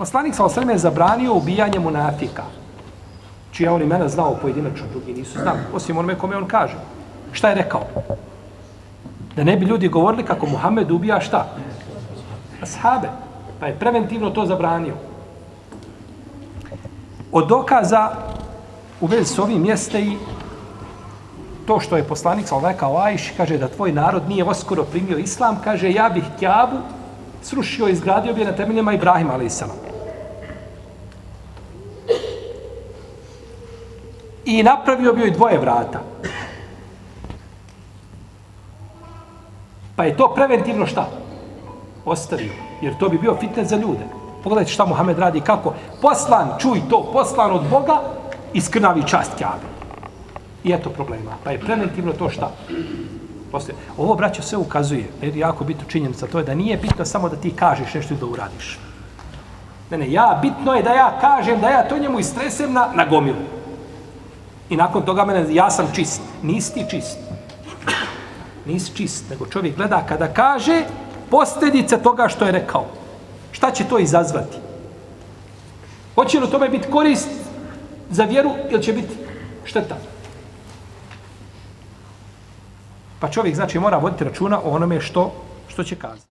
Poslanik sa osrme je zabranio ubijanje munafika. Čija on imena znao pojedinačno, drugi nisu znali. Osim onome kome on kaže. Šta je rekao? Da ne bi ljudi govorili kako Muhammed ubija šta? Ashabe. Pa je preventivno to zabranio. Od dokaza u vezi s ovim mjeste i to što je poslanik sa ovaj kao Ajš, kaže da tvoj narod nije oskoro primio islam, kaže ja bih Kjabu srušio i izgradio bi na temeljama Ibrahima alaih I napravio bi joj dvoje vrata. Pa je to preventivno šta? Ostavio. Jer to bi bio fitnes za ljude. Pogledajte šta Muhammed radi, kako. Poslan, čuj to, poslan od Boga, iskrnavi čast kjave. I eto problema. Pa je preventivno to šta? Poslije. Ovo, braćo, sve ukazuje. Jer je jako bitno činjenica. To je da nije bitno samo da ti kažeš nešto i da uradiš. Ne, ne, ja, bitno je da ja kažem, da ja to njemu istresem na, na gomilu. I nakon toga mene, ja sam čist. Nisti čist. Nisi čist, nego čovjek gleda kada kaže posljedice toga što je rekao. Šta će to izazvati? Hoće li tome biti korist za vjeru ili će biti šteta? Pa čovjek znači mora voditi računa o onome što, što će kazati.